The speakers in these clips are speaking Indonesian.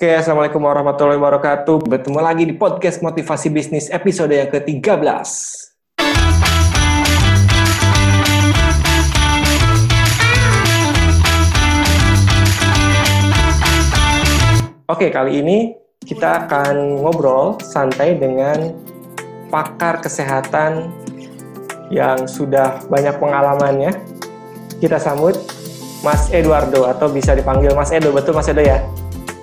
Oke, Assalamualaikum warahmatullahi wabarakatuh. Bertemu lagi di podcast Motivasi Bisnis episode yang ke-13. Oke, kali ini kita akan ngobrol santai dengan pakar kesehatan yang sudah banyak pengalamannya. Kita sambut Mas Eduardo atau bisa dipanggil Mas Edo, betul Mas Edo ya?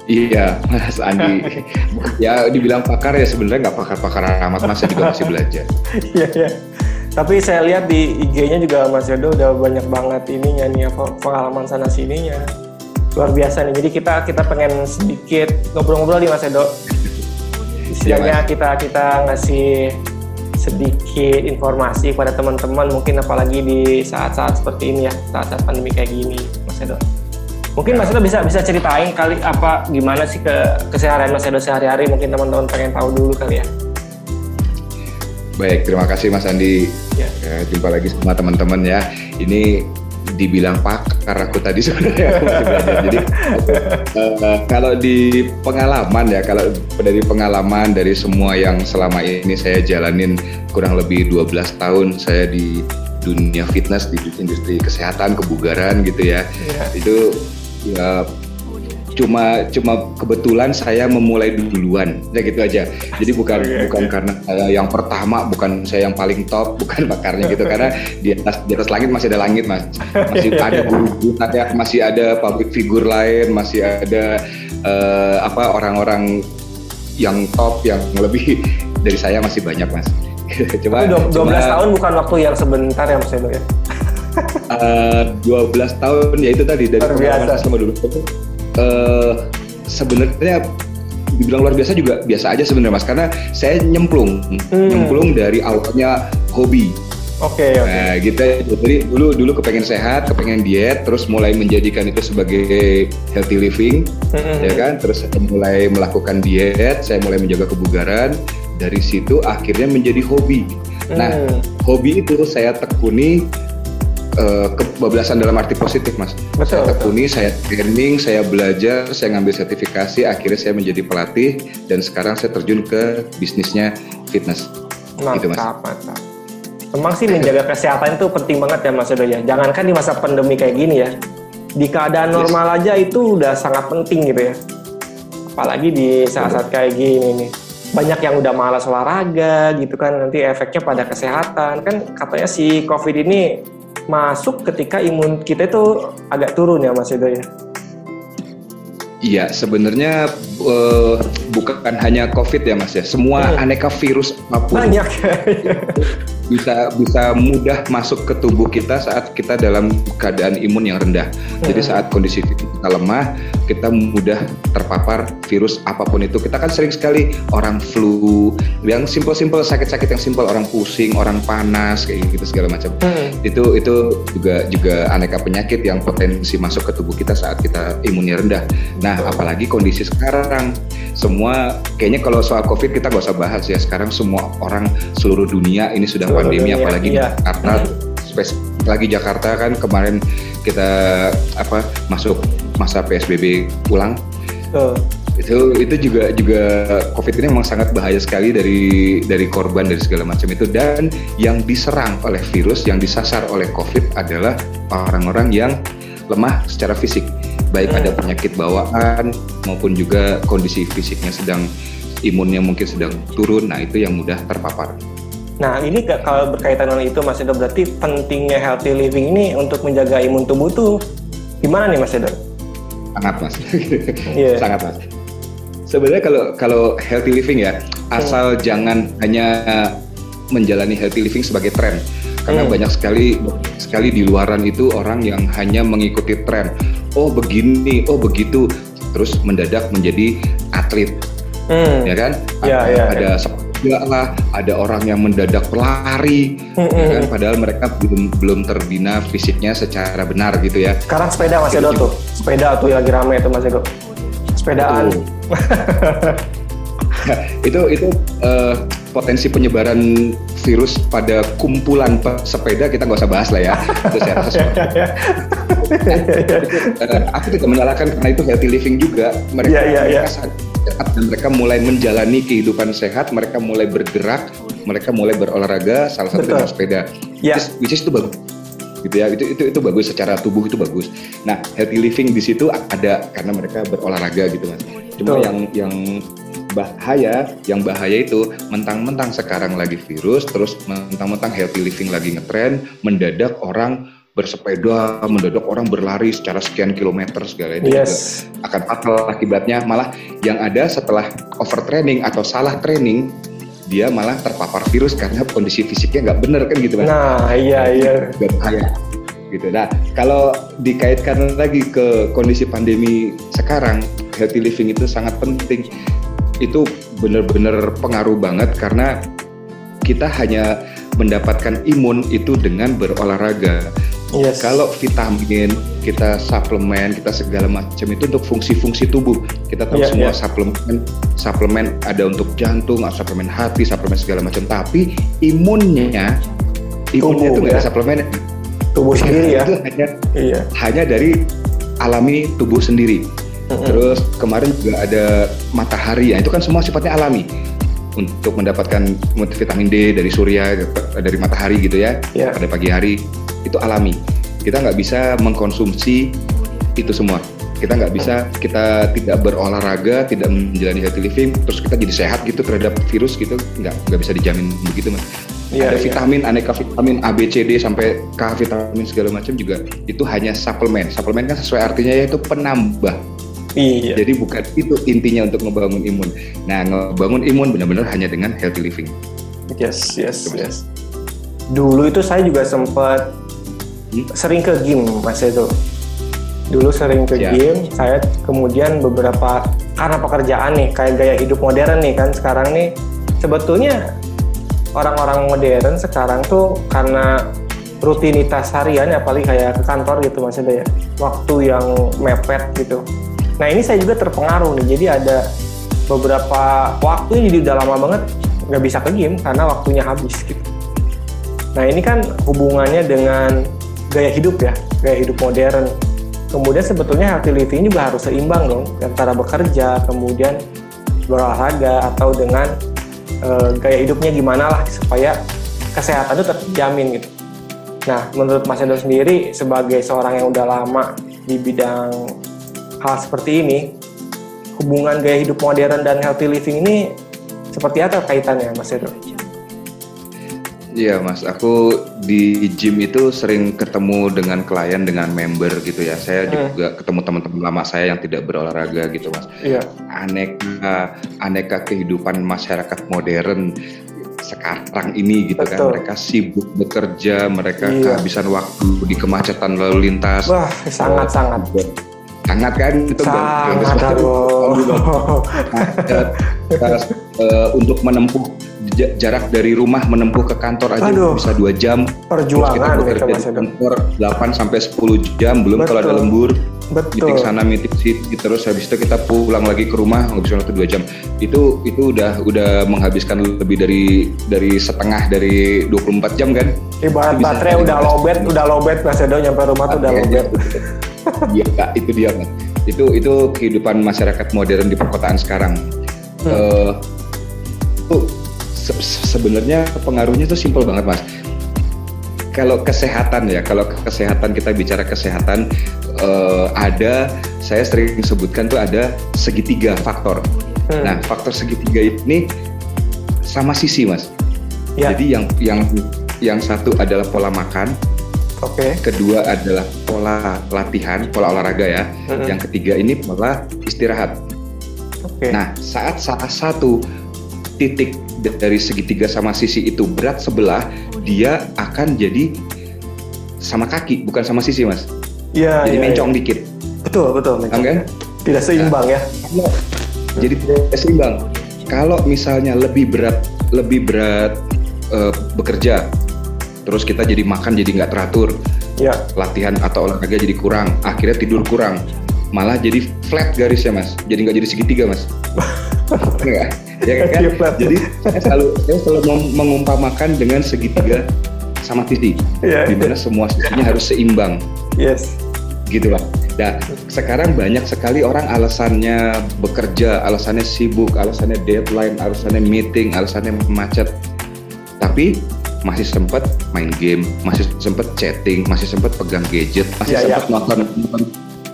Iya, Mas Andi. ya dibilang pakar ya sebenarnya nggak pakar-pakar amat, Mas saya juga masih belajar. Iya, iya. Tapi saya lihat di IG-nya juga Mas Edo udah banyak banget ininya nih pengalaman sana sininya. Luar biasa nih. Jadi kita kita pengen sedikit ngobrol-ngobrol nih Mas Edo. Istilahnya Mas. kita kita ngasih sedikit informasi kepada teman-teman mungkin apalagi di saat-saat seperti ini ya, saat-saat pandemi kayak gini, Mas Edo. Mungkin Mas Edo bisa bisa ceritain kali apa gimana sih ke keseharian Mas Edo sehari-hari mungkin teman-teman pengen tahu dulu kali ya. Baik, terima kasih Mas Andi. Ya. Ya, jumpa lagi sama teman-teman ya. Ini dibilang pakar aku tadi sebenarnya aku masih belajar. Jadi eh, kalau di pengalaman ya, kalau dari pengalaman dari semua yang selama ini saya jalanin kurang lebih 12 tahun saya di dunia fitness di industri kesehatan kebugaran gitu ya. Iya. Itu ya cuma cuma kebetulan saya memulai duluan ya gitu aja. Jadi bukan bukan karena saya yang pertama bukan saya yang paling top bukan pakarnya gitu. Karena di atas di atas langit masih ada langit mas. Masih ada guru ada masih ada public figure lain masih ada eh, apa orang-orang yang top yang lebih dari saya masih banyak mas. Tapi coba dua- 12 cuma, tahun bukan waktu yang sebentar ya Mas Edo ya. Eh, 12 tahun ya itu tadi dari pengalaman selama dulu eh sebenarnya dibilang luar biasa juga biasa aja sebenarnya mas karena saya nyemplung Hmm. nyemplung dari awalnya hobi Oke, oke. nah gitu jadi dulu dulu kepengen sehat kepengen diet terus mulai menjadikan itu sebagai healthy living Mm-mm. ya kan terus saya mulai melakukan diet saya mulai menjaga kebugaran dari situ akhirnya menjadi hobi nah Hmm. hobi itu saya tekuni kebablasan dalam arti positif mas Betul, saya betul. tekuni saya training saya belajar saya ngambil sertifikasi akhirnya saya menjadi pelatih dan sekarang saya terjun ke bisnisnya fitness gitu, Mas. Mantap, mantap. Emang sih menjaga kesehatan itu penting banget ya Mas Edo ya. Jangankan di masa pandemi kayak gini ya. Di keadaan Yes. normal aja itu udah sangat penting gitu ya. Apalagi di saat-saat kayak gini nih. Banyak yang udah malas olahraga gitu kan. Nanti efeknya pada kesehatan. Kan katanya si COVID ini masuk ketika imun kita itu agak turun ya Mas Edo ya. Iya, sebenarnya eh, bukan hanya COVID ya Mas ya. Semua Hmm. aneka virus apa pun Banyak. bisa bisa mudah masuk ke tubuh kita saat kita dalam keadaan imun yang rendah. Jadi Hmm. saat kondisi kita lemah, kita mudah terpapar virus apa pun itu. Kita kan sering sekali orang flu, yang simpel-simpel sakit-sakit yang simpel, orang pusing, orang panas kayak gitu segala macam. Hmm. Itu itu juga juga aneka penyakit yang potensi masuk ke tubuh kita saat kita imunnya rendah. Nah, apalagi kondisi sekarang semua kayaknya kalau soal covid kita gak usah bahas ya sekarang semua orang seluruh dunia ini sudah pandemi dunia, apalagi iya. Jakarta. Spes- lagi Jakarta kan kemarin kita apa masuk masa PSBB ulang Tuh. itu itu juga juga covid ini memang sangat bahaya sekali dari dari korban dari segala macam itu. Dan yang diserang oleh virus yang disasar oleh covid adalah orang-orang yang lemah secara fisik. Baik Hmm. ada penyakit bawaan maupun juga kondisi fisiknya sedang imunnya mungkin sedang turun. Nah itu yang mudah terpapar Nah ini kalau berkaitan dengan itu Mas Edo berarti pentingnya healthy living ini untuk menjaga imun tubuh tuh gimana nih Mas Edo? sangat mas. Iya. sangat mas. Sebenarnya kalau kalau healthy living ya asal jangan hanya menjalani healthy living sebagai tren. Karena Hmm. banyak sekali sekali di luaran itu orang yang hanya mengikuti tren. Oh begini oh begitu. Terus mendadak menjadi atlet. Hmm. ya kan? Iya, ada, ada sepak bola lah ada orang yang mendadak pelari Hmm, ya hmm, kan padahal mereka belum belum terbina fisiknya secara benar gitu ya Sekarang sepeda Mas Edo tuh, sepeda tuh lagi rame tuh Mas Edo. Sepedaan. Betul. itu itu eh, potensi penyebaran virus pada kumpulan sepeda kita nggak usah bahas lah ya. itu saya rasa uh, aku tidak menyalahkan karena itu healthy living juga. Mereka, yeah, yeah, mereka yeah. Sehat dan mereka mulai menjalani kehidupan sehat, mereka mulai bergerak, mereka mulai berolahraga, salah satu dengan sepeda. Yeah. Which, is, which is itu bagus gitu ya itu itu itu bagus secara tubuh itu bagus nah healthy living di situ ada karena mereka berolahraga gitu mas cuma Betul. yang yang bahaya yang bahaya itu mentang-mentang sekarang lagi virus terus mentang-mentang healthy living lagi ngetren mendadak orang bersepeda mendadak orang berlari secara sekian kilometer segala itu yes. juga akan fatal akibatnya. Malah yang ada setelah overtraining atau salah training dia malah terpapar virus karena kondisi fisiknya nggak bener kan gitu kan nah iya iya. bahaya gitu. Nah kalau dikaitkan lagi ke kondisi pandemi sekarang healthy living itu sangat penting. Itu benar-benar pengaruh banget karena kita hanya mendapatkan imun itu dengan berolahraga. Yes. Kalau vitamin kita suplemen kita segala macam itu untuk fungsi-fungsi tubuh. Kita tahu yeah, semua yeah. suplemen suplemen ada untuk jantung, suplemen hati, suplemen segala macam. Tapi imunnya imunnya itu nggak ya. ada suplemen. Tubuh sendiri ya. Itu hanya iya. hanya dari alami tubuh sendiri. Terus kemarin juga ada matahari ya, itu kan semua sifatnya alami untuk mendapatkan vitamin D dari surya, dari matahari gitu ya, yeah. pada pagi hari itu alami. Kita nggak bisa mengkonsumsi itu semua. Kita nggak bisa, kita tidak berolahraga, tidak menjalani healthy living, terus kita jadi sehat gitu terhadap virus gitu, nggak nggak bisa dijamin begitu mas. Yeah, ada yeah. vitamin, aneka vitamin A, B, C, D sampai K vitamin segala macam juga itu hanya suplemen. Suplemen kan sesuai artinya yaitu penambah Iya. Jadi bukan itu intinya untuk ngebangun imun. Nah, ngebangun imun benar-benar hanya dengan healthy living. Yes, yes, yes. Dulu itu saya juga sempat? Sering ke gym, Mas itu. Dulu sering ke yeah. gym, saya kemudian beberapa karena pekerjaan nih, kayak gaya hidup modern nih kan sekarang nih sebetulnya orang-orang modern sekarang tuh karena rutinitas harian apalagi kayak ke kantor gitu maksudnya ya waktu yang mepet gitu Nah ini saya juga terpengaruh nih, jadi ada beberapa waktu jadi udah lama banget nggak bisa ke game karena waktunya habis gitu. Nah ini kan hubungannya dengan gaya hidup ya, gaya hidup modern. Kemudian sebetulnya healthy living juga harus seimbang dong antara bekerja, kemudian berolahraga atau dengan uh, gaya hidupnya gimana lah supaya kesehatan itu terjamin gitu. Nah, menurut Mas Edo sendiri sebagai seorang yang udah lama di bidang hal seperti ini, hubungan gaya hidup modern dan healthy living ini seperti apa kaitannya, Mas Edo? Iya mas, aku di gym itu sering ketemu dengan klien, dengan member gitu ya. Saya hmm. juga ketemu teman-teman lama saya yang tidak berolahraga gitu mas. Iya. Aneka, aneka kehidupan masyarakat modern sekarang ini gitu kan. Betul. kan. Mereka sibuk bekerja, mereka iya. kehabisan waktu di kemacetan lalu lintas. Wah, sangat-sangat. Sangat hangat kan itu sangat nah, uh, untuk menempuh jarak dari rumah menempuh ke kantor aja Aduh, bisa dua jam perjuangan kita bekerja di kantor 8 sampai 10 jam belum Betul. kalau ada lembur Betul. meeting sana meeting sini terus habis itu kita pulang lagi ke rumah ngabisin waktu dua jam itu itu udah udah menghabiskan lebih dari dari setengah dari 24 jam kan ibarat baterai udah lobet udah lobet Mas Edo nyampe rumah tuh udah lobet Iya, itu dia mas. Itu itu kehidupan masyarakat modern di perkotaan sekarang. Hmm. Uh, se sebenarnya pengaruhnya tuh simpel banget mas. Kalau kesehatan ya, kalau kesehatan kita bicara kesehatan uh, ada, saya sering sebutkan tuh ada segitiga faktor. Hmm. Nah, faktor segitiga ini sama sisi mas. Ya. Jadi yang yang yang satu adalah pola makan, Oke. Okay. Kedua adalah pola latihan, pola olahraga ya. Mm-hmm. Yang ketiga ini pola istirahat. Oke. Okay. Nah, saat salah satu titik dari segitiga sama sisi itu berat sebelah, dia akan jadi sama kaki, bukan sama sisi, Mas. Iya. Jadi ya, mencong ya. dikit. Betul, betul. Mencong. Kan? Tidak seimbang nah, ya. Jadi tidak seimbang. Kalau misalnya lebih berat, lebih berat uh, bekerja terus kita jadi makan jadi nggak teratur ya. latihan atau olahraga jadi kurang akhirnya tidur kurang malah jadi flat garisnya mas jadi nggak jadi segitiga mas ya kan? Jadi saya selalu saya selalu mengumpamakan dengan segitiga sama sisi, yeah, di mana yeah. semua sisinya harus seimbang. Yes. Gitu lah. Nah, sekarang banyak sekali orang alasannya bekerja, alasannya sibuk, alasannya deadline, alasannya meeting, alasannya macet. Tapi masih sempat main game, masih sempat chatting, masih sempat pegang gadget, masih yeah, sempat yeah. nonton, nonton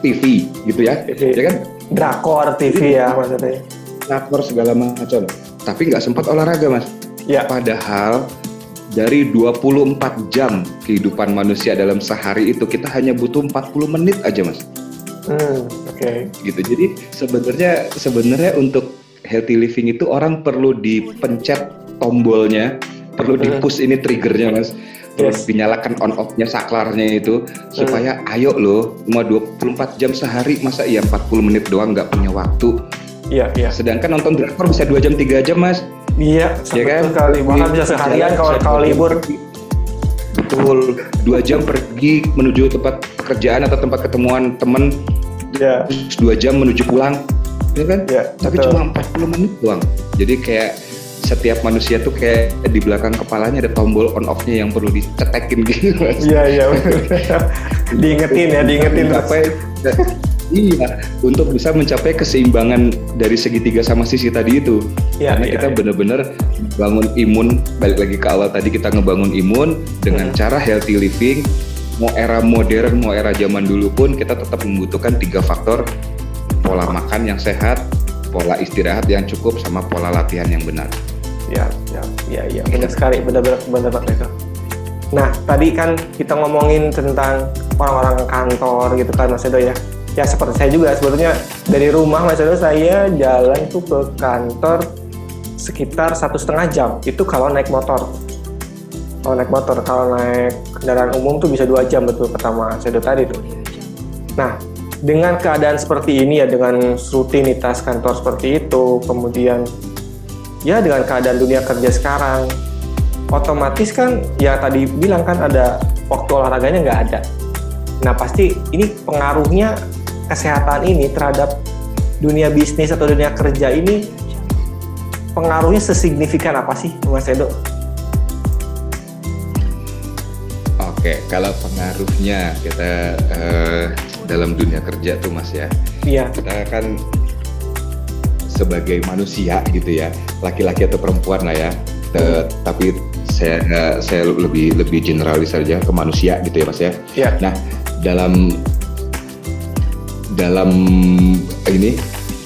TV gitu ya, TV. ya kan? Drakor TV ya maksudnya. Drakor segala macam. Tapi nggak sempat olahraga mas. Ya. Padahal dari 24 jam kehidupan manusia dalam sehari itu kita hanya butuh 40 menit aja mas. Hmm, oke. Okay. Gitu. Jadi sebenarnya sebenarnya untuk healthy living itu orang perlu dipencet tombolnya, perlu hmm. dipush ini triggernya mas. Terus yes. dinyalakan on off-nya saklarnya itu supaya hmm. ayo loh, cuma 24 jam sehari masa iya 40 menit doang nggak punya waktu. Iya, iya. Sedangkan nonton drakor bisa 2 jam 3 jam, Mas. Iya, ya kan? kali. Bahkan bisa seharian kalau kalau libur. Betul. Dua jam pergi menuju tempat pekerjaan atau tempat ketemuan teman. Iya. dua jam menuju pulang. Ya kan? Ya, Tapi betul. cuma 40 menit doang. Jadi kayak setiap manusia tuh kayak di belakang kepalanya ada tombol on off-nya yang perlu dicetekin gitu. Iya, iya. diingetin ya, diingetin. Apa ya? Iya, untuk bisa mencapai keseimbangan dari segitiga sama sisi tadi itu. Ya, Karena ya, kita ya. benar-benar bangun imun, balik lagi ke awal tadi kita ngebangun imun dengan hmm. cara healthy living. Mau era modern, mau era zaman dulu pun kita tetap membutuhkan tiga faktor pola makan yang sehat, pola istirahat yang cukup, sama pola latihan yang benar. Ya, ya, ya, ya. benar sekali, benar-benar benar Pak itu. Nah, tadi kan kita ngomongin tentang orang-orang kantor gitu kan Mas Edo ya ya seperti saya juga sebetulnya dari rumah misalnya saya jalan tuh ke kantor sekitar satu setengah jam. Itu kalau naik motor. Kalau naik motor kalau naik kendaraan umum tuh bisa dua jam betul pertama saya tadi tuh. Nah dengan keadaan seperti ini ya dengan rutinitas kantor seperti itu kemudian ya dengan keadaan dunia kerja sekarang otomatis kan ya tadi bilang kan ada waktu olahraganya nggak ada. Nah pasti ini pengaruhnya kesehatan ini terhadap dunia bisnis atau dunia kerja ini pengaruhnya sesignifikan apa sih Mas Edo? Oke, kalau pengaruhnya kita uh, dalam dunia kerja tuh Mas ya. Iya. Kita kan sebagai manusia gitu ya, laki-laki atau perempuan lah ya. Hmm. tapi saya saya lebih lebih generalis saja ke manusia gitu ya Mas ya. Iya. Nah, dalam dalam ini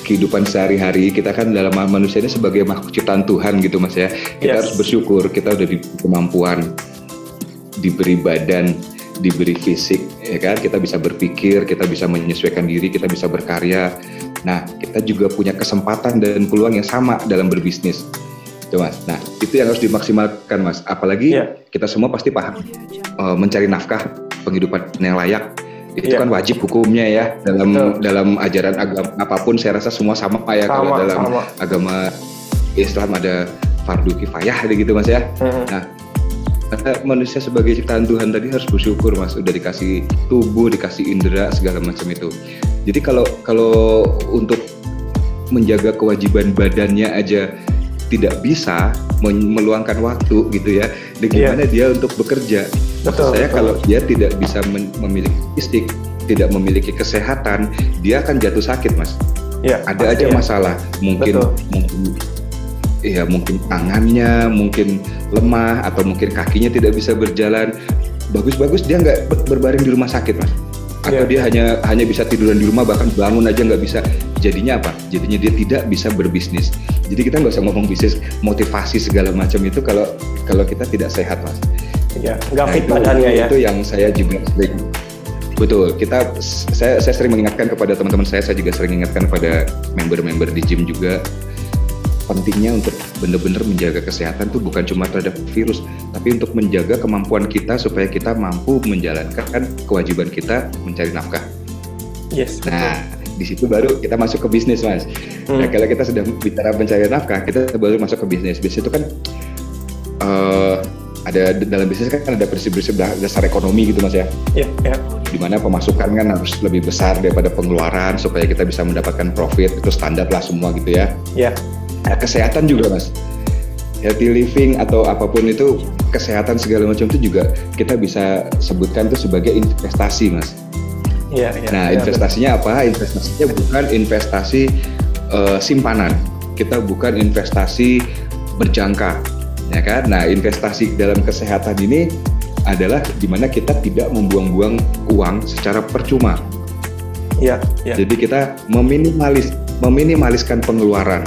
kehidupan sehari-hari. Kita kan dalam manusia ini sebagai makhluk ciptaan Tuhan gitu mas ya. Kita yes. harus bersyukur kita udah diberi kemampuan diberi badan diberi fisik ya kan? Kita bisa berpikir kita bisa menyesuaikan diri kita bisa berkarya. Nah kita juga punya kesempatan dan peluang yang sama dalam berbisnis. Itu mas. Nah itu yang harus dimaksimalkan mas. Apalagi yeah. kita semua pasti paham uh, mencari nafkah penghidupan yang layak itu yeah. kan wajib hukumnya ya dalam Betul. dalam ajaran agama apa pun saya rasa semua sama ya sama, kalau dalam sama. agama Islam ada fardu kifayah gitu mas ya. Hmm. Nah manusia sebagai ciptaan Tuhan tadi harus bersyukur mas udah dikasih tubuh dikasih indera segala macam itu. Jadi kalau kalau untuk menjaga kewajiban badannya aja tidak bisa meluangkan waktu gitu ya. Dan iya. gimana yeah. dia untuk bekerja? Maksud saya betul. kalau dia tidak bisa memiliki fisik, tidak memiliki kesehatan, dia akan jatuh sakit, Mas. Ya, Ada aja ya. masalah, mungkin betul. mungkin ya mungkin tangannya mungkin lemah atau mungkin kakinya tidak bisa berjalan. Bagus-bagus dia nggak berbaring di rumah sakit, Mas atau yeah. dia hanya hanya bisa tiduran di rumah bahkan bangun aja nggak bisa jadinya apa jadinya dia tidak bisa berbisnis jadi kita nggak usah ngomong bisnis motivasi segala macam itu kalau kalau kita tidak sehat mas ya nggak fit nah, badannya ya itu yang saya juga sering betul kita saya saya sering mengingatkan kepada teman-teman saya saya juga sering mengingatkan kepada member-member di gym juga pentingnya untuk benar-benar menjaga kesehatan tuh bukan cuma terhadap virus, tapi untuk menjaga kemampuan kita supaya kita mampu menjalankan kewajiban kita mencari nafkah. Yes. Nah, di situ baru kita masuk ke bisnis, mas. Hmm. Nah, kalau kita sudah bicara mencari nafkah, kita baru masuk ke bisnis. Bisnis itu kan uh, ada dalam bisnis kan ada prinsip-prinsip dasar ekonomi gitu, mas ya. Iya. Yeah, yeah. Di mana pemasukan kan harus lebih besar daripada pengeluaran supaya kita bisa mendapatkan profit itu standar lah semua gitu ya. Iya. Yeah Nah, kesehatan juga mas. Healthy living atau apa pun itu kesehatan segala macam itu juga kita bisa sebutkan itu sebagai investasi mas. Iya, iya. Nah, iya, investasinya apa? Investasinya bukan investasi uh, simpanan. Kita bukan investasi berjangka, ya kan? Nah, investasi dalam kesehatan ini adalah di mana kita tidak membuang-buang uang secara percuma. Iya, iya. Jadi kita meminimalis meminimaliskan pengeluaran.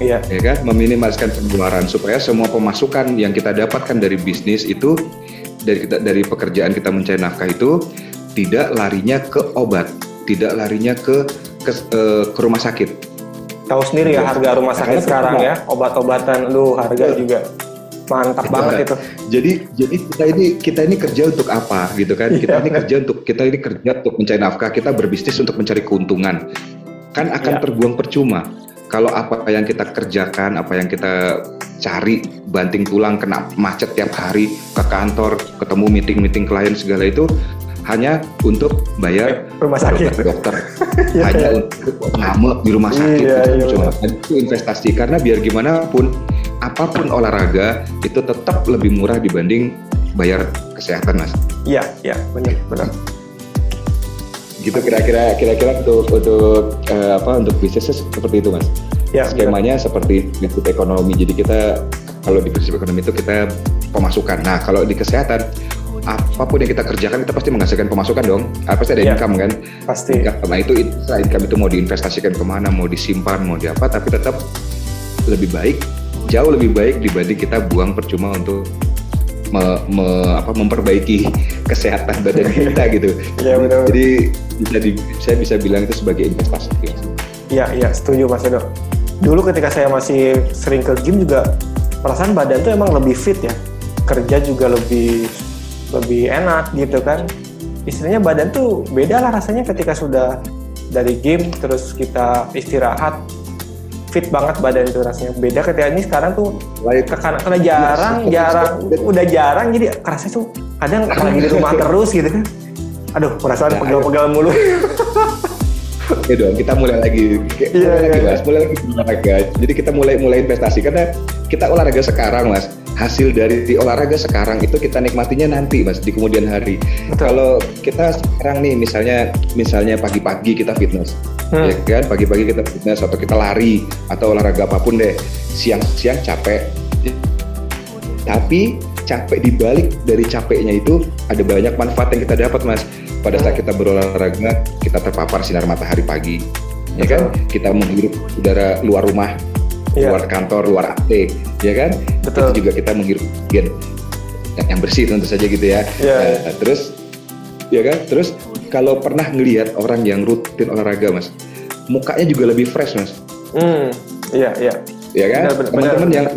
Iya. Ya kan? Meminimalkan pengeluaran supaya semua pemasukan yang kita dapatkan dari bisnis itu dari kita dari pekerjaan kita mencari nafkah itu tidak larinya ke obat, tidak larinya ke ke, eh, ke rumah sakit. Tahu sendiri ya Iya. harga rumah sakit Karena sekarang ya, obat-obatan, lu harga Betul. juga mantap Itu banget kan. itu. Jadi jadi kita ini kita ini kerja untuk apa gitu kan? Kita Iya. ini kerja untuk kita ini kerja untuk mencari nafkah, kita berbisnis untuk mencari keuntungan. Kan akan Iya. terbuang percuma. Kalau apa yang kita kerjakan, apa yang kita cari banting tulang kena macet tiap hari ke kantor, ketemu meeting-meeting klien segala itu hanya untuk bayar Rumah sakit. dokter, dokter. Iya, hanya iya. untuk ngamuk di rumah sakit Iya, itu iya, cuma itu investasi karena biar gimana pun apa pun olahraga itu tetap lebih murah dibanding bayar kesehatan mas Iya, iya, benar, benar. gitu kira-kira kira-kira untuk untuk eh, apa untuk bisnisnya seperti itu mas Ya, benar. skemanya seperti prinsip ekonomi jadi kita kalau di prinsip ekonomi itu kita pemasukan nah kalau di kesehatan apa pun yang kita kerjakan kita pasti menghasilkan pemasukan dong Ah, pasti ada Iya. income kan pasti. income. Nah itu income itu mau diinvestasikan ke mana, mau disimpan, mau di apa, tapi tetap lebih baik, jauh lebih baik dibanding kita buang percuma untuk me- me- apa, memperbaiki kesehatan badan kita gitu. Iya, benar. Jadi bisa di, saya bisa bilang itu sebagai investasi. Iya, iya, setuju Mas Edo. Dulu ketika saya masih sering ke gym juga perasaan badan tuh emang lebih fit ya. Kerja juga lebih lebih enak gitu kan. Istilahnya badan tuh beda lah rasanya ketika sudah dari game terus kita istirahat fit banget badan itu rasanya beda ketika ini sekarang tuh karena, karena jarang Iya, jarang betul. udah jarang jadi kerasa tuh kadang lagi di rumah terus gitu kan aduh perasaan Ya, pegal-pegal mulu Oke dong, kita mulai lagi. Iya, mulai lagi iya, mas, mulai lagi olahraga. Jadi kita mulai mulai investasi karena kita olahraga sekarang mas. Hasil dari olahraga sekarang itu kita nikmatinya nanti mas di kemudian hari. Betul. Kalau kita sekarang nih misalnya misalnya pagi-pagi kita fitness, Hmm. ya kan? Pagi-pagi kita fitness atau kita lari atau olahraga apa pun deh. Siang-siang capek, tapi capek dibalik dari capeknya itu ada banyak manfaat yang kita dapat mas pada saat kita berolahraga kita terpapar sinar matahari pagi ya kan kita menghirup udara luar rumah Iya. luar kantor luar AC ya kan Betul. itu juga kita menghirup oksigen yang, bersih tentu saja gitu ya Iya. Nah, terus ya kan terus kalau pernah ngelihat orang yang rutin olahraga mas mukanya juga lebih fresh mas Hmm, iya iya. ya kan teman-teman yang-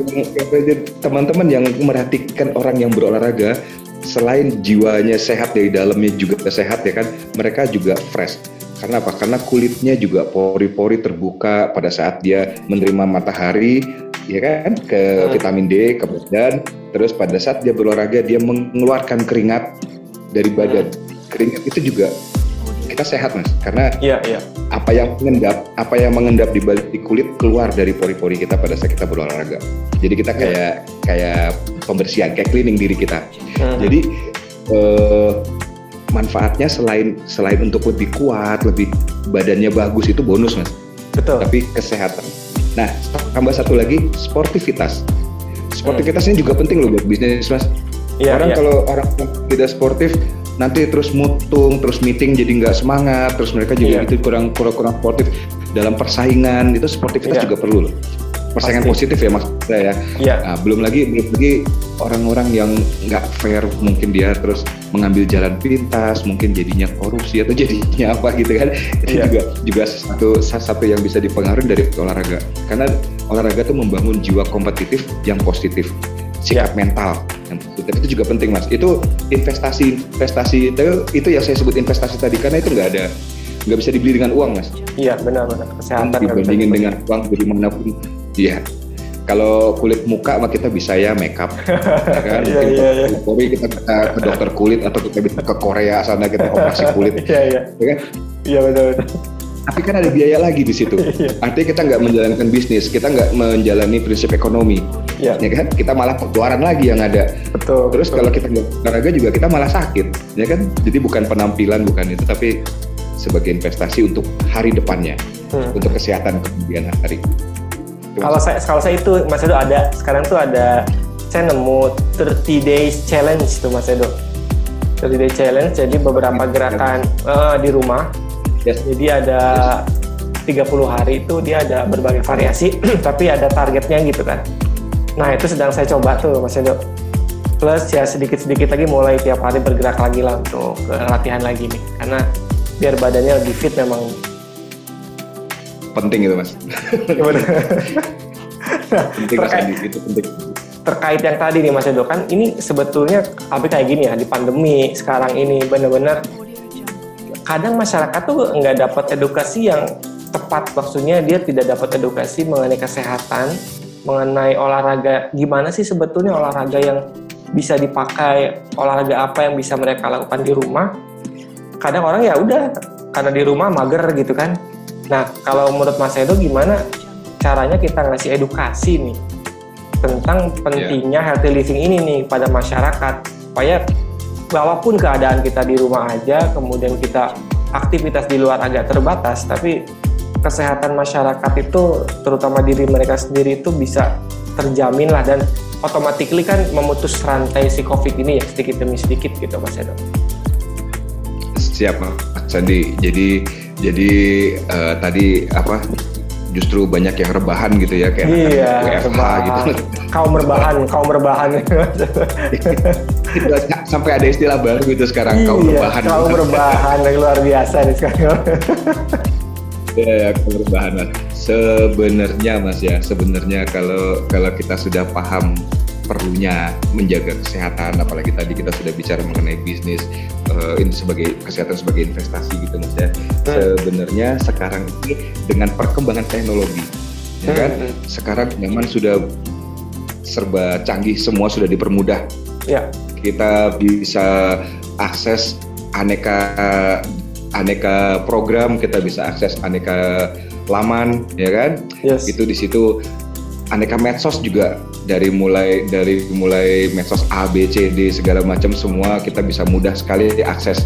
teman-teman yang merhatikan orang yang berolahraga selain jiwanya sehat dari dalamnya juga sehat ya kan mereka juga fresh karena apa karena kulitnya juga pori-pori terbuka pada saat dia menerima matahari ya kan ke Hmm. vitamin D ke badan terus pada saat dia berolahraga dia mengeluarkan keringat dari badan keringat itu juga kita sehat mas karena Iya iya. apa yang mengendap apa yang mengendap di balik di kulit keluar dari pori-pori kita pada saat kita berolahraga. Jadi kita kayak kayak pembersihan, kayak cleaning diri kita. Hmm. Jadi eh, manfaatnya selain selain untuk lebih kuat, lebih badannya bagus itu bonus mas. betul. Tapi kesehatan. Nah tambah satu lagi sportivitas. Sportivitas ini juga penting loh buat bisnis mas. Iya orang iya. kalau orang tidak sportif nanti terus mutung, terus meeting jadi nggak semangat, terus mereka juga Iya. itu kurang kurang kurang sportif dalam persaingan itu sportivitas Iya. juga perlu loh. Persaingan Pasti. positif ya mas saya. Iya. Nah, belum lagi belum lagi orang-orang yang nggak fair mungkin dia terus mengambil jalan pintas, mungkin jadinya korupsi atau jadinya apa gitu kan. Itu Iya. juga juga satu satu yang bisa dipengaruhi dari olahraga. Karena olahraga itu membangun jiwa kompetitif yang positif, sikap mental yang positif itu juga penting mas. Itu investasi investasi itu itu yang saya sebut investasi tadi karena itu nggak ada nggak bisa dibeli dengan uang mas Iya benar benar kesehatan dibandingin dengan uang dari mana pun iya kalau kulit muka mah kita bisa ya make up ya kan Iya, Mungkin iya, iya. ke Polri kita bisa ke dokter kulit atau kita bisa ke Korea sana kita operasi kulit Iya iya ya kan iya betul tapi kan ada biaya lagi di situ. Iya. Artinya kita nggak menjalankan bisnis, kita nggak menjalani prinsip ekonomi, ya. ya kan? Kita malah pengeluaran lagi yang ada. Betul. Terus betul. kalau kita nggak olahraga juga kita malah sakit, ya kan? Jadi bukan penampilan, bukan itu, tapi sebagai investasi untuk hari depannya, hmm. untuk kesehatan kemudian hari. Kalau saya kalau saya itu Mas Edo ada sekarang tuh ada saya nemu 30 days challenge tuh Mas Edo. 30 days challenge jadi beberapa gerakan uh, di rumah. Yes. Jadi ada yes. 30 hari itu dia ada berbagai variasi tapi ada targetnya gitu kan. Nah, itu sedang saya coba tuh Mas Edo. Plus ya sedikit-sedikit lagi mulai tiap hari bergerak lagi lah untuk latihan lagi nih. Karena biar badannya lebih fit memang penting itu mas. Penting terkait, itu penting. terkait yang tadi nih mas Edo kan ini sebetulnya tapi kayak gini ya di pandemi sekarang ini benar-benar kadang masyarakat tuh nggak dapat edukasi yang tepat. Maksudnya dia tidak dapat edukasi mengenai kesehatan mengenai olahraga. Gimana sih sebetulnya olahraga yang bisa dipakai olahraga apa yang bisa mereka lakukan di rumah? Kadang orang ya udah karena di rumah mager gitu kan Nah, kalau menurut Mas Edo gimana caranya kita ngasih edukasi nih tentang pentingnya yeah. healthy living ini nih pada masyarakat supaya walaupun keadaan kita di rumah aja, kemudian kita aktivitas di luar agak terbatas, tapi kesehatan masyarakat itu terutama diri mereka sendiri itu bisa terjamin lah dan otomatis kan memutus rantai si COVID ini ya sedikit demi sedikit gitu Mas Edo. Siap Mas Sandi. Jadi jadi uh, tadi apa justru banyak yang rebahan gitu ya kayak iya, WFH rebahan. gitu. Kaum rebahan, kaum rebahan. Sampai ada istilah baru gitu sekarang iya, kaum rebahan. Kaum rebahan yang luar biasa nih sekarang. ya, rebahan lah. Sebenarnya Mas ya, sebenarnya kalau kalau kita sudah paham perlunya menjaga kesehatan apalagi tadi kita sudah bicara mengenai bisnis uh, ini sebagai kesehatan sebagai investasi gitu mas ya hmm. sebenarnya sekarang ini dengan perkembangan teknologi ya kan hmm. sekarang memang sudah serba canggih semua sudah dipermudah ya kita bisa akses aneka aneka program kita bisa akses aneka laman ya kan yes. itu di situ aneka medsos juga dari mulai dari mulai medsos A B C D segala macam semua kita bisa mudah sekali akses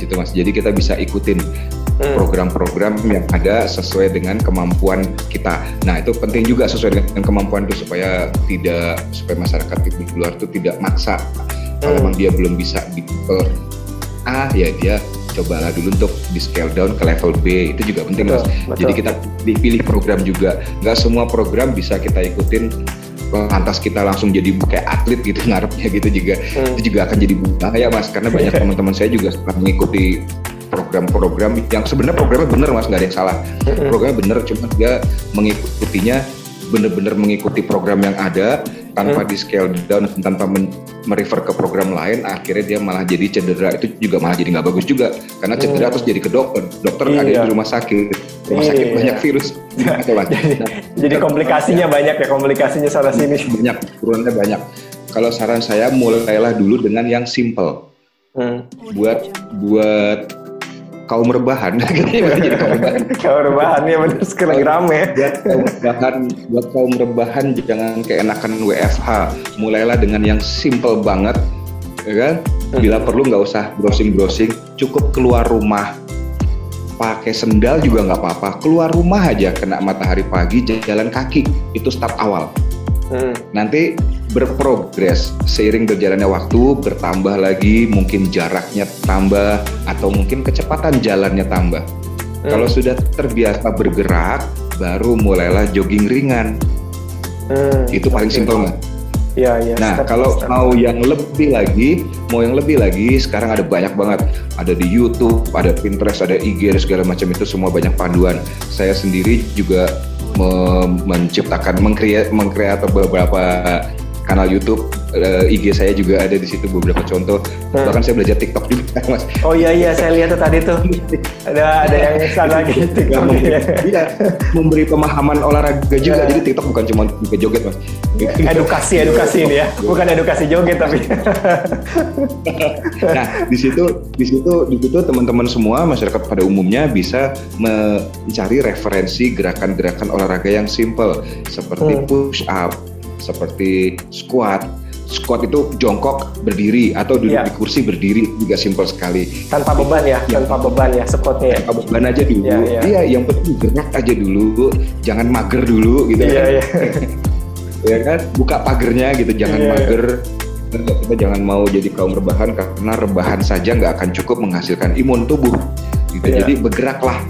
situ mas jadi kita bisa ikutin hmm. program-program yang ada sesuai dengan kemampuan kita nah itu penting juga sesuai dengan kemampuan itu supaya tidak supaya masyarakat di luar itu tidak maksa kalau hmm. memang dia belum bisa di A ya dia cobalah dulu untuk di scale down ke level B itu juga penting betul, mas betul. jadi kita dipilih program juga nggak semua program bisa kita ikutin lantas kita langsung jadi kayak atlet gitu ngarepnya gitu juga hmm. itu juga akan jadi bahaya mas karena banyak teman-teman saya juga mengikuti program-program yang sebenarnya programnya bener mas nggak ada yang salah hmm. programnya bener cuma dia mengikutinya bener-bener mengikuti program yang ada tanpa hmm. di scale down tanpa merefer ke program lain akhirnya dia malah jadi cedera itu juga malah jadi nggak bagus juga karena cedera hmm. terus jadi ke dokter dokter iya. ada di rumah sakit rumah sakit iya. banyak virus jadi, nah, jadi komplikasinya ya. banyak ya komplikasinya sana sini banyak turunnya banyak kalau saran saya mulailah dulu dengan yang simple hmm. buat buat kaum rebahan. Jadi kaum rebahan. Kaum rebahan ya benar sekali rame. Buat kaum rebahan buat kaum rebahan jangan keenakan WFH mulailah dengan yang simple banget ya kan? Bila hmm. perlu nggak usah browsing browsing cukup keluar rumah. Pakai sendal juga nggak apa-apa keluar rumah aja kena matahari pagi jalan kaki. Itu start awal. Hmm. nanti berprogres seiring berjalannya waktu bertambah lagi mungkin jaraknya tambah atau mungkin kecepatan jalannya tambah hmm. kalau sudah terbiasa bergerak baru mulailah jogging ringan hmm. itu paling okay. simpel nggak Ya, ya, nah, step, kalau step. mau yang lebih lagi, mau yang lebih lagi, sekarang ada banyak banget. Ada di YouTube, ada Pinterest, ada IG, segala macam itu semua banyak panduan. Saya sendiri juga menciptakan, mengkreat, mengkreat beberapa kanal YouTube uh, IG saya juga ada di situ beberapa contoh. Hmm. Bahkan saya belajar TikTok juga, Mas. Oh iya iya, saya lihat tuh tadi tuh. ada ada yang salah lagi TikTok. Iya, iya, memberi pemahaman olahraga juga. Yeah. Jadi TikTok bukan cuma joget, Mas. Edukasi edukasi ini ya, bukan edukasi joget tapi. nah, di situ di situ di situ teman-teman semua masyarakat pada umumnya bisa mencari referensi gerakan-gerakan olahraga yang simple seperti hmm. push up, seperti squat, squat itu jongkok berdiri atau duduk ya. di kursi berdiri juga simpel sekali. Tanpa beban ya, ya. tanpa beban ya squatnya. Ya? Tanpa beban aja dulu. Ya, ya. Iya, yang penting gerak aja dulu, jangan mager dulu gitu ya. Iya, ya kan, buka pagernya gitu, jangan ya, mager. Ya. Kita jangan mau jadi kaum rebahan karena rebahan saja nggak akan cukup menghasilkan imun tubuh. Gitu. Ya. Jadi bergeraklah.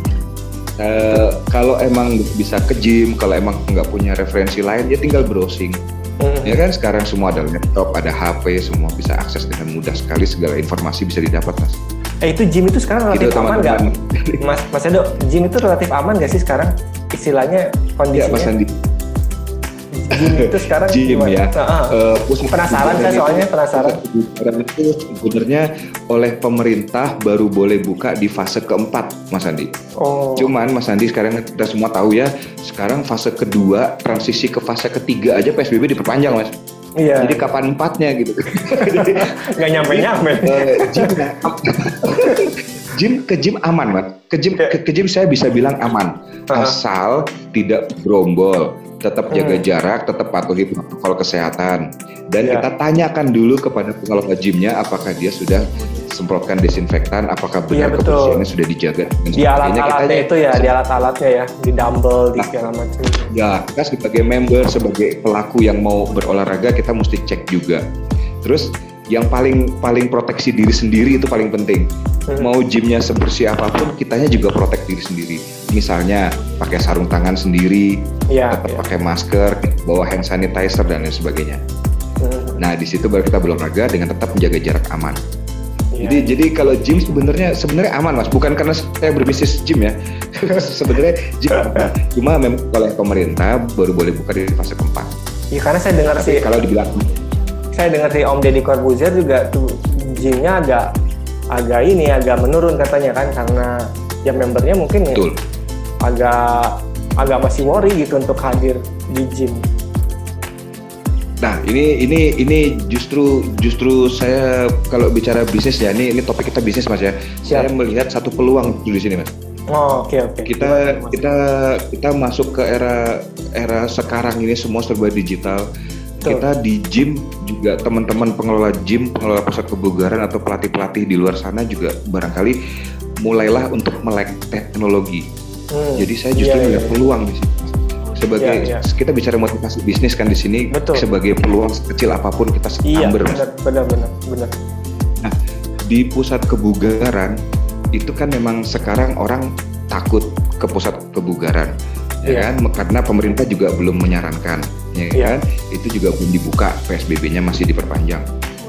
Uh, kalau emang bisa ke gym, kalau emang nggak punya referensi lain, ya tinggal browsing Hmm. Ya kan sekarang semua ada laptop, ada HP, semua bisa akses dengan mudah sekali segala informasi bisa didapat mas. Eh itu gym itu sekarang relatif gitu, aman nggak? Mas Mas Edo, gym itu relatif aman nggak sih sekarang? Istilahnya kondisinya? Ya, Mas Andi gym itu sekarang gym gimana? ya. Uh, uh, penasaran saya soalnya penasaran. Itu sebenarnya oleh pemerintah baru boleh buka di fase keempat, Mas Andi. Oh. Cuman Mas Andi sekarang kita semua tahu ya, sekarang fase kedua transisi ke fase ketiga aja PSBB diperpanjang, Mas. Iya. Jadi kapan empatnya gitu? Nggak nyampe-nyampe. Uh, gym, ke gym aman, Mas. Ke gym, ke, ke gym saya bisa bilang aman. Asal tidak berombol tetap jaga hmm. jarak, tetap patuhi protokol kesehatan. Dan ya. kita tanyakan dulu kepada pengelola gymnya apakah dia sudah semprotkan desinfektan, apakah benar ya, kebersihannya sudah dijaga. Di alat-alatnya itu ya, di alat-alatnya ya, di dumbbell, di nah, segala macam. Ya, kita sebagai member, sebagai pelaku yang mau berolahraga, kita mesti cek juga. Terus yang paling paling proteksi diri sendiri itu paling penting. Hmm. Mau gymnya sebersih apa pun, kitanya juga protek diri sendiri. Misalnya pakai sarung tangan sendiri, ya, tetap ya. pakai masker, bawa hand sanitizer dan lain sebagainya. Hmm. Nah di situ baru kita berolahraga dengan tetap menjaga jarak aman. Ya. Jadi jadi kalau gym sebenarnya sebenarnya aman mas, bukan karena saya berbisnis gym ya. sebenarnya gym cuma memang oleh pemerintah baru boleh buka di fase keempat. Iya karena saya dengar sih. Kalau dibilang saya dengar dari Om Deddy Corbuzier juga tuh gymnya agak agak ini agak menurun katanya kan karena ya membernya mungkin ya Betul. agak agak masih worry gitu untuk hadir di gym. Nah ini ini ini justru justru saya kalau bicara bisnis ya ini ini topik kita bisnis mas ya. Siap. Saya melihat satu peluang di sini mas. Oh oke okay, oke. Okay. Kita kita kita masuk ke era era sekarang ini semua serba digital kita di gym juga teman-teman pengelola gym, pengelola pusat kebugaran atau pelatih-pelatih di luar sana juga barangkali mulailah untuk melek teknologi. Hmm. Jadi saya justru yeah, melihat yeah. peluang di sini. Sebagai yeah, yeah. kita bicara motivasi bisnis kan di sini Betul. sebagai peluang kecil apa pun kita iya, benar, benar, benar, benar. Nah, di pusat kebugaran itu kan memang sekarang orang takut ke pusat kebugaran ya kan karena pemerintah juga belum menyarankan ya yeah. kan itu juga belum dibuka PSBB-nya masih diperpanjang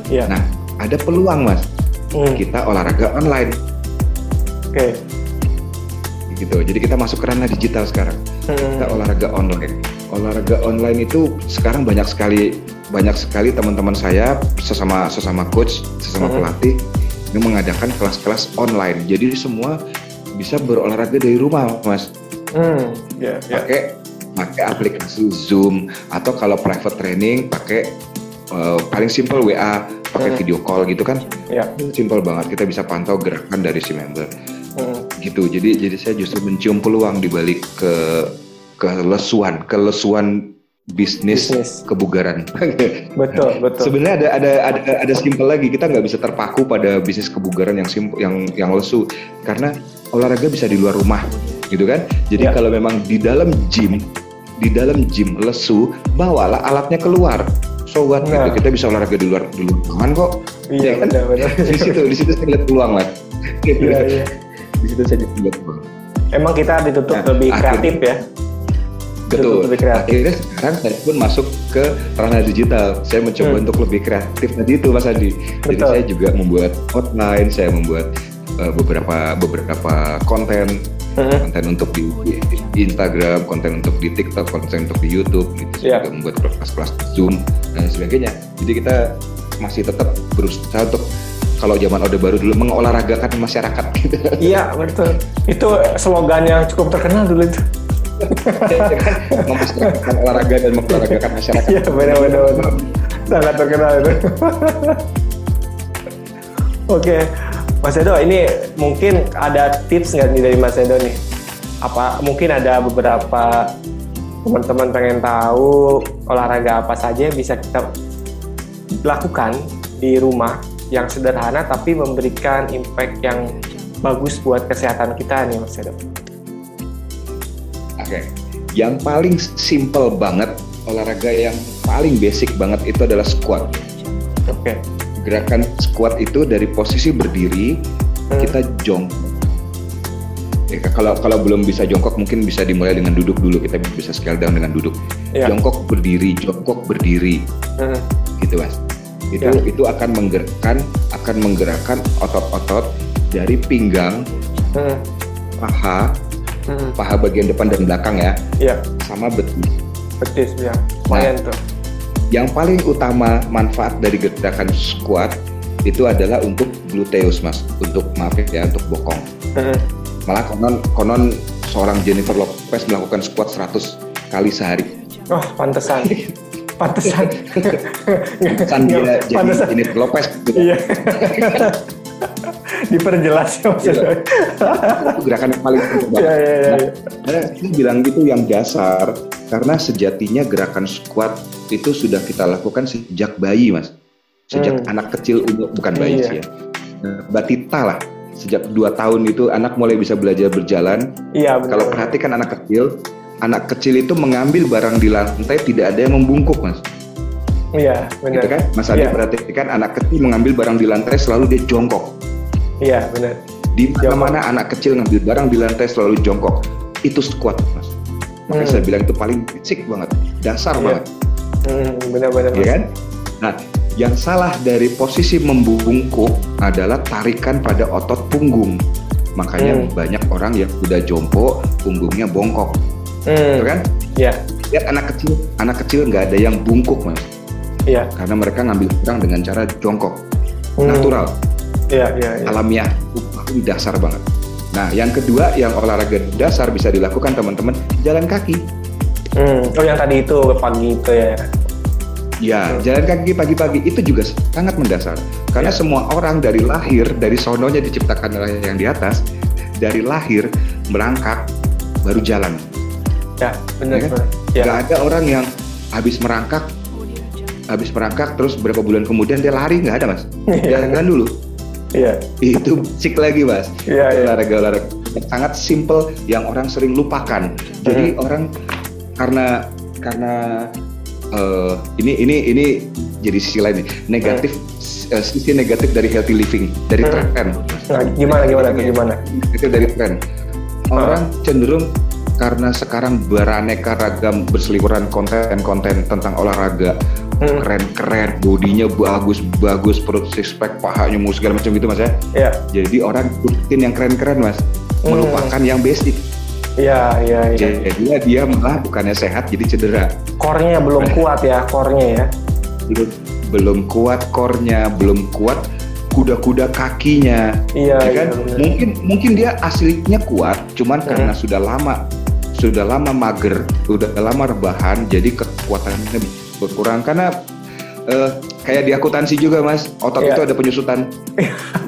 yeah. nah ada peluang mas mm. kita olahraga online oke okay. gitu jadi kita masuk ke ranah digital sekarang mm. kita olahraga online olahraga online itu sekarang banyak sekali banyak sekali teman-teman saya sesama sesama coach sesama mm. pelatih yang mengadakan kelas-kelas online jadi semua bisa berolahraga dari rumah mas Hmm, yeah, yeah. Pakai pakai aplikasi Zoom atau kalau private training pakai uh, paling simple WA pakai hmm. video call gitu kan. Yeah. Simple banget kita bisa pantau gerakan dari si member. Hmm. Gitu. Jadi jadi saya justru mencium peluang di balik ke kelesuan, kelesuan bisnis, bisnis. kebugaran. betul, betul. Sebenarnya ada ada ada ada simple lagi. Kita nggak bisa terpaku pada bisnis kebugaran yang simple, yang yang lesu karena olahraga bisa di luar rumah gitu kan. Jadi ya. kalau memang di dalam gym, di dalam gym lesu, bawalah alatnya keluar. So what gitu. nah. gitu. Kita bisa olahraga di luar di luar aman kok. Iya ya, kan? benar, benar. di situ di situ saya lihat peluang lah. Gitu. Iya, iya. Di situ saya lihat peluang. Emang kita ditutup nah, lebih kreatif ya. Betul. Lebih kreatif. Akhirnya sekarang saya pun masuk ke ranah digital. Saya mencoba hmm. untuk lebih kreatif tadi itu Mas Adi. Betul. Jadi saya juga membuat online, saya membuat uh, beberapa beberapa konten. Konten untuk di, di Instagram, konten untuk di TikTok, konten untuk di YouTube, gitu. Yeah. Juga membuat kelas-kelas Zoom dan sebagainya. Jadi kita masih tetap berusaha untuk kalau zaman Orde Baru dulu mengolahragakan masyarakat gitu. Iya betul. Itu slogan yang cukup terkenal dulu itu. Mempersiapkan olahraga dan mengolahragakan masyarakat. Iya benar-benar sangat terkenal itu. Oke, Mas Edo, ini mungkin ada tips nggak nih dari Mas Edo nih? Apa mungkin ada beberapa teman-teman pengen tahu olahraga apa saja yang bisa kita lakukan di rumah yang sederhana tapi memberikan impact yang bagus buat kesehatan kita nih Mas Edo. Oke, okay. yang paling simple banget olahraga yang paling basic banget itu adalah squat. Oke. Okay. Gerakan squat itu dari posisi berdiri hmm. kita jongkok. Ya, kalau kalau belum bisa jongkok mungkin bisa dimulai dengan duduk dulu kita bisa scale down dengan duduk. Yeah. Jongkok berdiri, jongkok berdiri, hmm. gitu mas itu ya. itu akan menggerakkan akan menggerakkan otot-otot dari pinggang, hmm. paha, hmm. paha bagian depan dan belakang ya, ya. sama betis. Betis ya, lumayan nah, tuh. Yang paling utama manfaat dari gerakan squat itu adalah untuk gluteus mas, untuk maaf ya untuk bokong. Malah konon konon seorang Jennifer Lopez melakukan squat 100 kali sehari. Oh, pantesan. pantesan kan dia pantesan. jadi ini Lopez gitu. iya diperjelas ya maksudnya itu gerakan yang paling penting iya, iya, iya. Nah, saya bilang gitu yang dasar karena sejatinya gerakan squat itu sudah kita lakukan sejak bayi mas sejak hmm. anak kecil bukan bayi iya. sih ya batita lah sejak dua tahun itu anak mulai bisa belajar berjalan. Iya. Kalau perhatikan anak kecil, anak kecil itu mengambil barang di lantai tidak ada yang membungkuk mas iya benar gitu kan mas Adi iya. perhatikan anak kecil mengambil barang di lantai selalu dia jongkok iya benar di mana-mana anak kecil ngambil barang di lantai selalu jongkok itu squat mas makanya hmm. saya bilang itu paling basic banget dasar iya. banget hmm, benar-benar ya kan nah yang salah dari posisi membungkuk adalah tarikan pada otot punggung makanya hmm. banyak orang yang udah jompo punggungnya bongkok hmm. Gitu kan? Iya. Lihat anak kecil, anak kecil nggak ada yang bungkuk mas. Iya. Karena mereka ngambil kerang dengan cara jongkok, hmm. natural. Iya, iya, iya. Alamiah, ini dasar banget. Nah, yang kedua yang olahraga dasar bisa dilakukan teman-teman jalan kaki. Hmm. Oh, yang tadi itu pagi itu ya. Ya, hmm. jalan kaki pagi-pagi itu juga sangat mendasar. Karena ya. semua orang dari lahir, dari sononya diciptakan oleh yang di atas, dari lahir merangkak baru jalan. Ya, benar. Ya, kan? ya. Gak ada orang yang habis merangkak, habis merangkak terus berapa bulan kemudian dia lari nggak ada mas. Iya. Jangan dulu. Iya. Itu cik lagi mas. Iya. Ya. Olahraga olahraga sangat simple yang orang sering lupakan. Jadi hmm. orang karena karena uh, ini ini ini jadi sisi lain nih negatif hmm. uh, sisi negatif dari healthy living dari hmm. tren. Nah, gimana gimana gimana? Itu dari tren. Orang hmm. cenderung karena sekarang beraneka ragam berseliweran konten-konten tentang olahraga hmm. Keren-keren, bodinya bagus-bagus, perut six pack, pahanya mau segala macam gitu mas ya. Yeah. Jadi orang ikutin yang keren-keren mas, hmm. melupakan yang basic. Iya, iya, iya. Jadi dia malah bukannya sehat jadi cedera. Kornya belum kuat ya, kornya ya. Belum, belum kuat kornya, belum kuat kuda-kuda kakinya. Iya, ya kan? Iya, mungkin mungkin dia aslinya kuat, cuman hmm. karena sudah lama sudah lama mager, sudah lama rebahan, jadi kekuatannya berkurang karena uh, kayak di akuntansi juga mas, otot yeah. itu ada penyusutan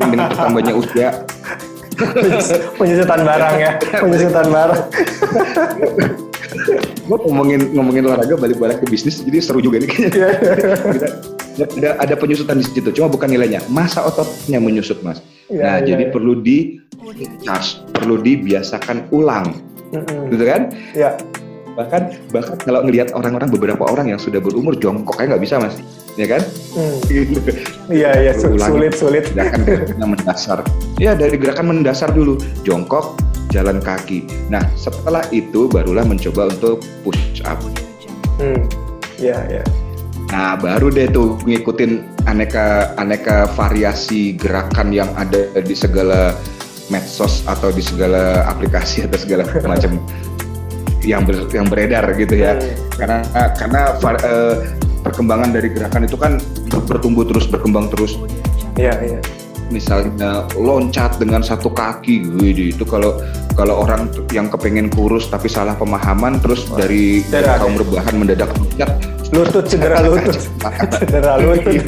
dengan bertambahnya usia. penyusutan barang ya, penyusutan barang. gue ngomongin ngomongin olahraga balik-balik ke bisnis, jadi seru juga nih kayaknya. Iya. ada ada penyusutan di situ, cuma bukan nilainya, masa ototnya menyusut mas. Ya, nah ya, jadi ya. perlu di charge, perlu dibiasakan ulang mm-hmm. gitu kan? Ya. Bahkan bahkan kalau ngelihat orang-orang beberapa orang yang sudah berumur jongkoknya nggak bisa mas, ya kan? Mm. Iya iya sulit sulit. Gerakan mendasar. Ya dari gerakan mendasar dulu, jongkok, jalan kaki. Nah setelah itu barulah mencoba untuk push up. Hmm. Iya iya. Nah, baru deh tuh ngikutin aneka aneka variasi gerakan yang ada di segala medsos atau di segala aplikasi atau segala macam yang ber, yang beredar gitu ya. Hmm. Karena karena uh, perkembangan dari gerakan itu kan bertumbuh terus berkembang terus. Iya, iya. Misalnya loncat dengan satu kaki, gitu itu kalau kalau orang yang kepengen kurus tapi salah pemahaman terus oh, dari, dari kaum rebahan mendadak loncat. Lutut cedera lutut. Cedera lutut.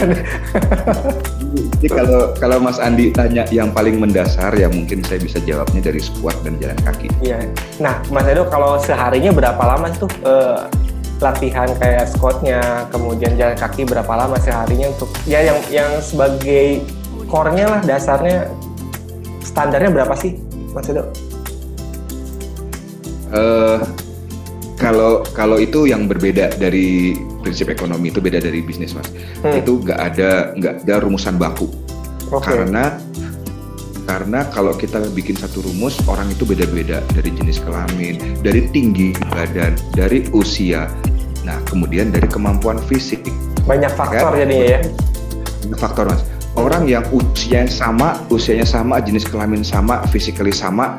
Jadi kalau kalau Mas Andi tanya yang paling mendasar ya mungkin saya bisa jawabnya dari squat dan jalan kaki. Iya. Nah Mas Edo kalau seharinya berapa lama tuh uh, latihan kayak squatnya kemudian jalan kaki berapa lama seharinya untuk ya yang yang sebagai core-nya lah dasarnya standarnya berapa sih Mas Edo? Uh, kalau kalau itu yang berbeda dari prinsip ekonomi itu beda dari bisnis mas. Hmm. Itu nggak ada nggak ada rumusan baku. Okay. Karena karena kalau kita bikin satu rumus orang itu beda-beda dari jenis kelamin, dari tinggi badan, dari usia, nah kemudian dari kemampuan fisik. Banyak faktor kan? jadinya ya. Banyak faktor mas. Orang yang usianya sama, usianya sama, jenis kelamin sama, physically sama,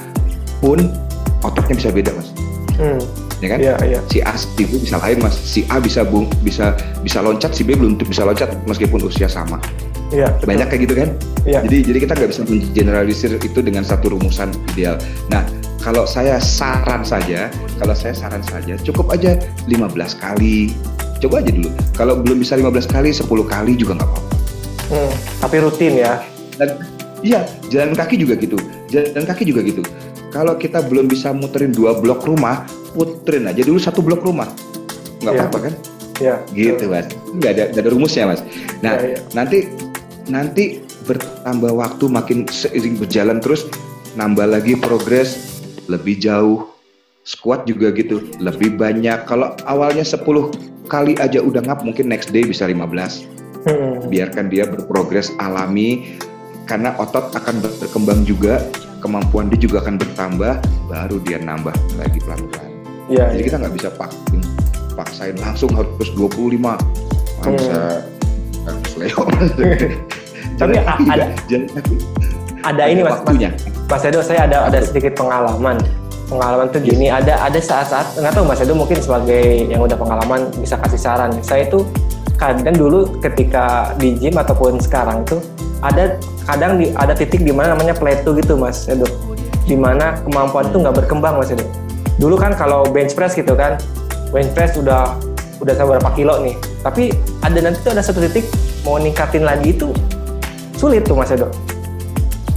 pun ototnya bisa beda mas. Hmm ya kan? Yeah, yeah. Si A, si B bisa lain mas. Si A bisa bung, bisa bisa loncat, si B belum bisa loncat meskipun usia sama. Iya. Yeah, Banyak kayak gitu kan? Iya. Jadi jadi kita nggak bisa mengeneralisir itu dengan satu rumusan ideal. Nah kalau saya saran saja, kalau saya saran saja cukup aja 15 kali. Coba aja dulu. Kalau belum bisa 15 kali, 10 kali juga nggak apa-apa. Hmm, tapi rutin ya. Dan iya, jalan kaki juga gitu. Jalan kaki juga gitu. Kalau kita belum bisa muterin dua blok rumah, puterin aja dulu satu blok rumah nggak yeah. apa-apa kan ya gitu mas nggak ada nggak ada rumusnya mas nah ya, ya. nanti nanti bertambah waktu makin seiring berjalan terus nambah lagi progres lebih jauh squat juga gitu lebih banyak kalau awalnya 10 kali aja udah ngap mungkin next day bisa 15 hmm. biarkan dia berprogres alami karena otot akan berkembang juga kemampuan dia juga akan bertambah baru dia nambah lagi pelan-pelan Ya, Jadi ya. kita nggak bisa paksain, paksain langsung harus 25. Nggak hmm. bisa harus Leo. Tapi ada ada ini mas, waktunya. mas, mas Edo saya ada ada sedikit pengalaman pengalaman tuh gini yes. ada ada saat-saat nggak tahu Mas Edo mungkin sebagai yang udah pengalaman bisa kasih saran saya itu kadang dulu ketika di gym ataupun sekarang tuh ada kadang di, ada titik di mana namanya plateau gitu Mas Edo. Di mana kemampuan itu nggak berkembang Mas Edo. Dulu kan kalau bench press gitu kan bench press udah udah sampai berapa kilo nih. Tapi ada nanti tuh ada satu titik mau ningkatin lagi itu sulit tuh mas Edo.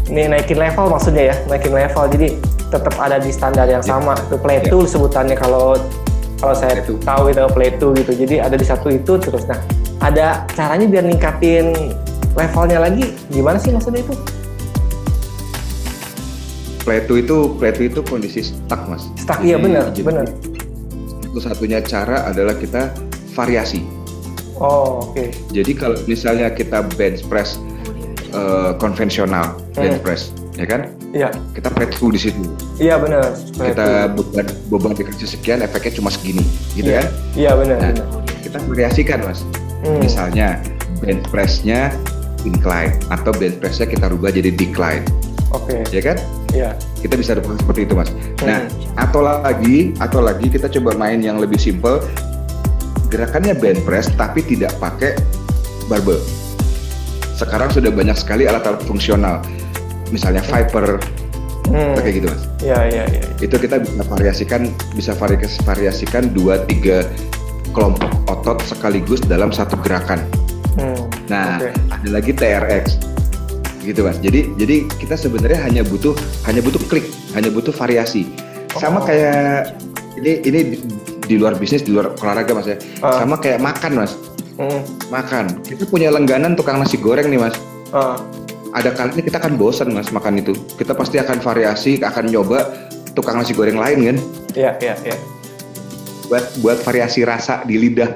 Ini naikin level maksudnya ya naikin level. Jadi tetap ada di standar yang iya. sama itu plateau yeah. sebutannya. Kalau kalau saya itu tahu itu plateau gitu jadi ada di satu itu terus nah ada caranya biar ningkatin levelnya lagi gimana sih maksudnya itu plateau itu plateau itu kondisi stuck mas. Stuck iya benar benar. Satu satunya cara adalah kita variasi. Oh oke. Okay. Jadi kalau misalnya kita bench press uh, konvensional hmm. bench press ya kan? Iya. Kita plateau di situ. Iya benar. Kita beban beban dikasih sekian efeknya cuma segini gitu iya. kan? Iya benar. Nah. Kita variasikan mas. Hmm. Misalnya bench pressnya incline atau bench pressnya kita rubah jadi decline. Oke. Okay. Ya kan? Iya. Kita bisa dapat seperti itu, Mas. Hmm. Nah, atau lagi, atau lagi kita coba main yang lebih simple. Gerakannya band press tapi tidak pakai barbell. Sekarang sudah banyak sekali alat-alat fungsional. Misalnya Viper, hmm. kayak gitu, Mas. Iya, iya, iya. Itu kita bisa variasikan, bisa variasikan dua tiga kelompok otot sekaligus dalam satu gerakan. Hmm. Nah, okay. ada lagi TRX gitu mas. Jadi jadi kita sebenarnya hanya butuh hanya butuh klik, hanya butuh variasi. Sama oh. kayak ini ini di, di luar bisnis, di luar olahraga mas ya. Uh. Sama kayak makan mas. Hmm. Makan. Kita punya langganan tukang nasi goreng nih mas. Uh. Ada kalinya kita akan bosan mas makan itu. Kita pasti akan variasi, akan nyoba tukang nasi goreng lain kan. Iya iya iya. Buat buat variasi rasa di lidah.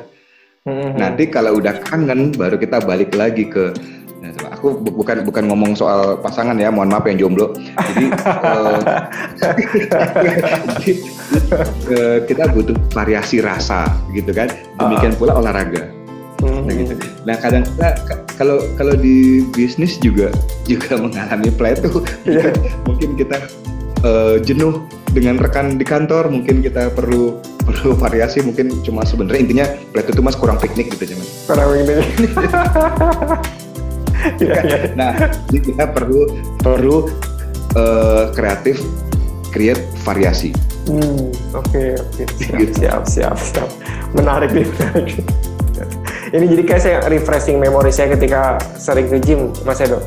Hmm. Nanti kalau udah kangen baru kita balik lagi ke aku bukan bukan ngomong soal pasangan ya, mohon maaf yang jomblo. Jadi, uh, uh, kita butuh variasi rasa gitu kan. Demikian pula olahraga. Hmm. Nah, gitu. Nah kadang kita kalau kalau di bisnis juga juga mengalami plateau. Iya. mungkin kita uh, jenuh dengan rekan di kantor, mungkin kita perlu perlu variasi, mungkin cuma sebenarnya intinya plateau itu mas kurang piknik gitu cuman. Kurang piknik. Iya, iya. Nah, jadi kita perlu perlu uh, kreatif, create variasi. Hmm, oke okay, oke okay. siap, gitu. siap siap siap menarik nih menarik. Ini jadi kayak saya refreshing memori saya ketika sering ke gym Mas Edo.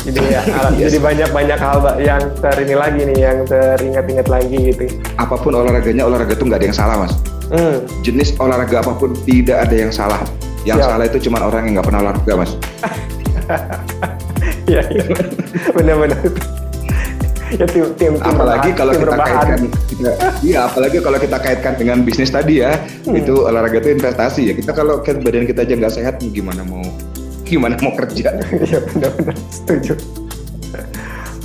Jadi ya, yes. jadi banyak-banyak hal yang terini lagi nih, yang teringat-ingat lagi gitu. Apa pun olahraganya, olahraga itu nggak ada yang salah mas. Hmm. Jenis olahraga apa pun tidak ada yang salah. Yang Siap. salah itu cuma orang yang nggak pernah olahraga mas. Iya, iya. benar-benar ya tim tim, tim apalagi kalau kita kaitkan iya apalagi kalau kita kaitkan dengan bisnis tadi ya hmm. itu olahraga itu investasi ya kita kalau badan kita aja nggak sehat gimana mau gimana mau kerja iya benar-benar setuju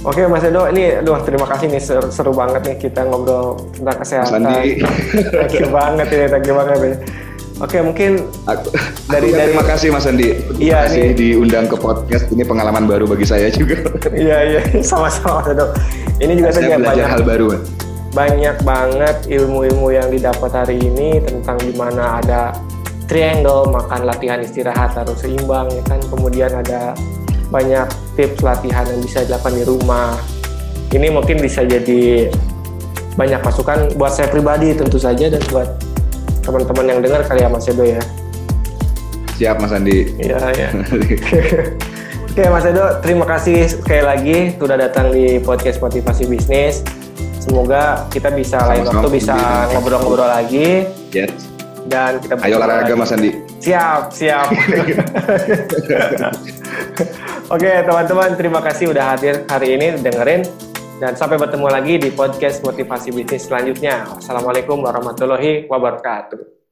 Oke Mas Edo, ini aduh terima kasih nih seru, seru banget nih kita ngobrol tentang kesehatan. Thank you banget ini, thank you banget. Oke, mungkin aku, dari aku dari terima kasih Mas Andi. Iya, kasih diundang ke podcast ini pengalaman baru bagi saya juga. iya, iya, sama-sama Dok. Ini juga saya belajar banyak, hal baru. Banyak banget ilmu-ilmu yang didapat hari ini tentang gimana ada triangle, makan latihan istirahat harus seimbang ya kan. Kemudian ada banyak tips latihan yang bisa dilakukan di rumah. Ini mungkin bisa jadi banyak masukan buat saya pribadi tentu saja dan buat teman-teman yang dengar kali ya Mas Edo ya. Siap Mas Andi. Iya, iya. Oke Mas Edo, terima kasih sekali lagi sudah datang di podcast motivasi bisnis. Semoga kita bisa Sama lain waktu bisa ngobrol-ngobrol lagi. Yes. Dan kita Ayo olahraga Mas Andi. Siap, siap. Oke teman-teman, terima kasih udah hadir hari ini dengerin dan sampai bertemu lagi di podcast motivasi bisnis selanjutnya. Wassalamualaikum warahmatullahi wabarakatuh.